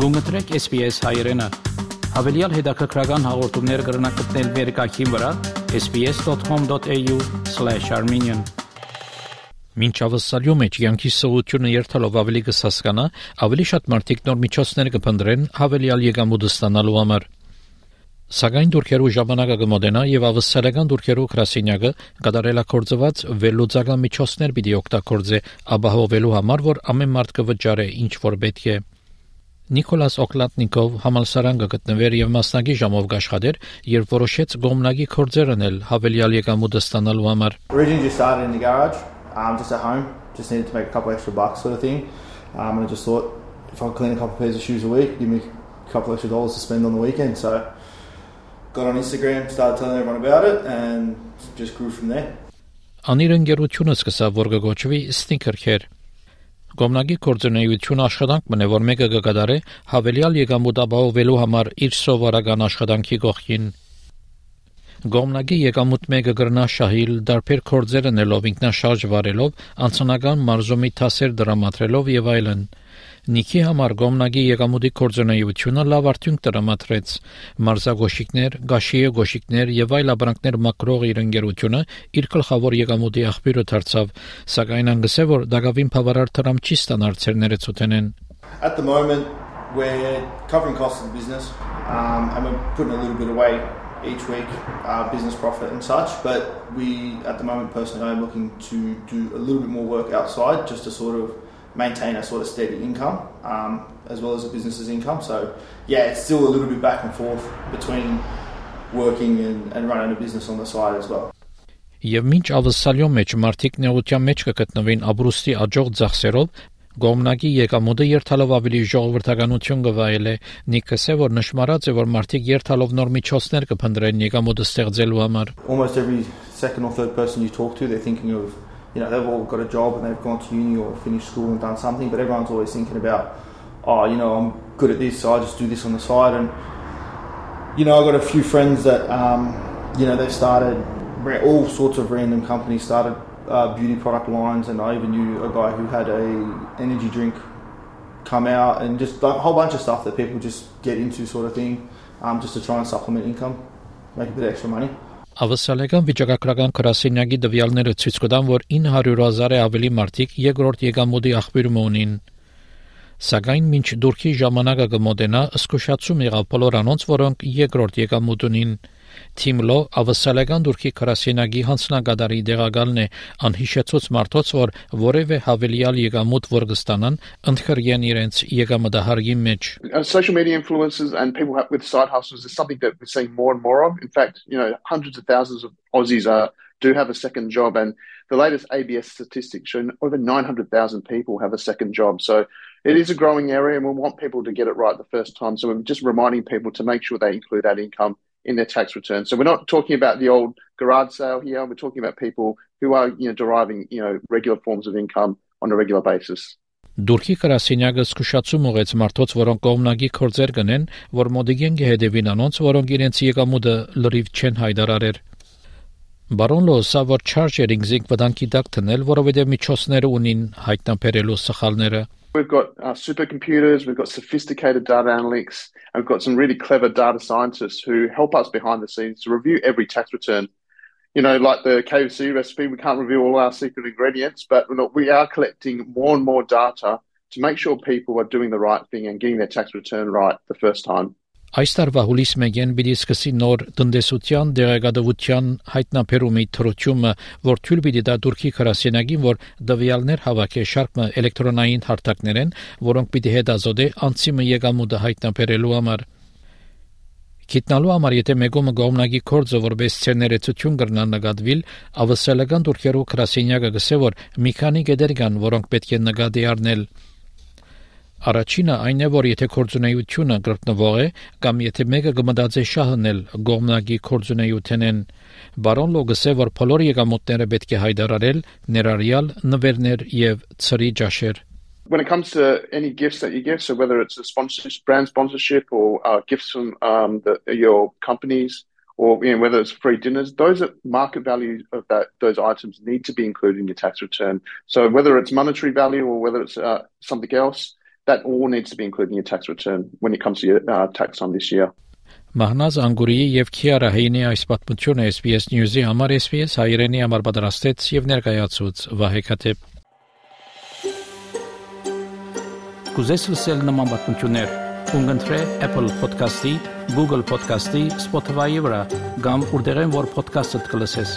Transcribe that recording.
Գումտրեք SPS հայերեն։ Հավելյալ հետաքրքրական հաղորդումներ կգրնակցնել վերկայքին վրա sps.com.au/armenian Մինչ ավսալյու մեջ յանքի սովությունը երթալով ավելի կհասկանա, ավելի շատ մարդիկ նոր միջոցներ կփնտրեն հավելյալ եկամուտ ստանալու համար։ Սակայն դուրքերու ժամանակը կմոտենա եւ ավսալական դուրքերու քրասինյակը կդարելակորձված վերլուծական միջոցներ պիտի օգտագործե ապահովելու համար, որ ամեն մարդ կվճարե ինչ որ պետք է։ Նիկոլաս Օկլատնիկով համալսարան կգտնվեր եւ մասնակի ժամով աշխատեր, երբ որոշեց գոմնագի կորձերն էլ հավելյալ եկամուտ ստանալու համար։ Originally just started in the garage, um, just at home, just needed to make a couple extra bucks sort of thing. Um, and I just thought if I clean a couple pairs of shoes a week, give me a couple extra dollars to spend on the weekend. So got on Instagram, started telling everyone about it, and just grew from there. Անիր ընկերությունը սկսավ որ կոչվի Sneaker Care Գոմնագի կորձունեությունը աշխատանք մնե, որ մեկը կգադարե հավելյալ եկամուտ ապահովելու համար իր սովորական աշխատանքի կողքին։ Գոմնագի եկամուտ մեկը գրնա շահիլ դարբեր կորձերը նելով ինքնաշարժ վարելով, անցնական մարզումի թասեր դրամատրելով եւ այլն։ Նիքի համար գոմնագի եկամուտի կորձոնայությունը լավ արդյունք տրամադրեց։ Մարզագոշիկներ, գաշիե գոշիկներ եւ այլ ապրանքներ մակրող իր ընկերությունը իր գլխավոր եկամուտի աղբյուրը դարձավ, սակայն անգսե որ դակավին բավարար տրամ չի ստանալ ցերները ցութենեն։ At the moment we're covering costs of the business um, and we're putting a little bit away each week uh, business profit and such but we at the moment personally I'm looking to do a little bit more work outside just to sort of maintain a sort of steady income um, as well as a business's income. So, yeah, it's still a little bit back and forth between working and, and running a business on the side as well. Եվ մինչ ավսալյո մեջ մարդիկ նեղության մեջ կգտնվեն աբրուստի աջող ծախսերով, Գոմնակի եկամուտը երթալով ավելի ժողովրդականություն գվայել է։ Նիկս է որ նշмарած է որ մարդիկ երթալով նոր միջոցներ կփնտրեն եկամուտը ստեղծելու համար։ Almost every second or third person you talk to they're thinking of you know, they've all got a job and they've gone to uni or finished school and done something, but everyone's always thinking about, oh, you know, I'm good at this, so I just do this on the side. And, you know, I've got a few friends that, um, you know, they've started all sorts of random companies, started uh, beauty product lines, and I even knew a guy who had a energy drink come out and just a whole bunch of stuff that people just get into sort of thing um, just to try and supplement income, make a bit of extra money. Ավսալեգան վիճակագրական գրասենյակի դվյալները ցույց կտան, որ 900.000-ը ավելի մարդիկ երկրորդ եկամուտի աղբյուրում ունին։ Սակայն մինչ դուրքի ժամանակը կմոտենա, ըսկուշացում եղավ բոլոր անոնց, որոնք երկրորդ եկամուտ ունին։ Թիմլո ավսալական դուրքի քրասենագի հանցնագադարի դեղակալն է անհիշեցած մարդոց որ որևէ հավելյալ եկամուտ որ կստանան ընդխրեն իրենց եկամտահարգի մեջ social media influencers and people with side hustles is something that we're seeing more and more of in fact you know hundreds of thousands of aussies are do have a second job and the latest ABS statistics show over 900,000 people have a second job so it is a growing area and we want people to get it right the first time so we're just reminding people to make sure they include that income in their tax return. So we're not talking about the old garage sale here. We're talking about people who are, you know, deriving, you know, regular forms of income on a regular basis. Դուրքի կրասինյակը սկշացում ուղեց մարդոց, որոնք կողմնագի կորձեր կնեն, որ մոդիգեն գեհդեվին անոնց, որոնք իրենց եկամուտը լրիվ չեն հայտարարեր։ Բարոն Լոսա որ charging զինք վտանգի դակ տնել, որովհետև միջոցները ունին հայտնաբերելու սխալները։ We've got uh, supercomputers, we've got sophisticated data analytics, and we've got some really clever data scientists who help us behind the scenes to review every tax return. You know, like the KFC recipe, we can't reveal all our secret ingredients, but we are collecting more and more data to make sure people are doing the right thing and getting their tax return right the first time. Այս տարվա հուլիս 1-ին պիտի սկսի նոր տնտեսության դեղեկատվության հայտնաբերումի թրությունը, որ թույլ պիտի դա Թուրքի քրասենագին, որ դվյալներ հավաքի շարքը էլեկտրոնային հարթակներեն, որոնք պիտի հետազոտե անցիմը եկամուտը հայտնաբերելու համար։ Գիտնալու համար եթե մեգոմը գոմնագի կորձը որպես ցերներեցություն կրնա նկատվիլ, ավսալական Թուրքիերու քրասենյակը գսե որ գեդեր կան, որոնք պետք է նկատի առնել։ Առաջինը այն է, որ եթե կորձունեությունը կրտնվող է կամ եթե մեկը կմտածե շահնել գողմնագի կորձունեութենեն, բարոն լոգսը որ բոլոր եկամուտները պետք է հայտարարել ներառյալ նվերներ եւ ծրի ջաշեր when it comes to any gifts that you give, so whether it's a sponsorship, brand sponsorship or uh, gifts from um, the, your companies, or you know, whether it's free dinners, those are market value of that those items need to be included in your tax return. So whether it's monetary value or whether it's uh, something else, that all needs to be included in your tax return when it comes to your uh, tax time this year. Մահնազ Անգուրիի եւ Քիարա Հեյնի այս պատմությունը SBS News-ի համար SBS հայրենի համար պատրաստեց եւ ներկայացուց Վահե Քաթեփ Կուզես լսել նման պատմություններ կընտրե Apple Podcast-ի, Google Podcast-ի, Spotify-ի վրա, կամ որտեղեն որ podcast-ը կլսես։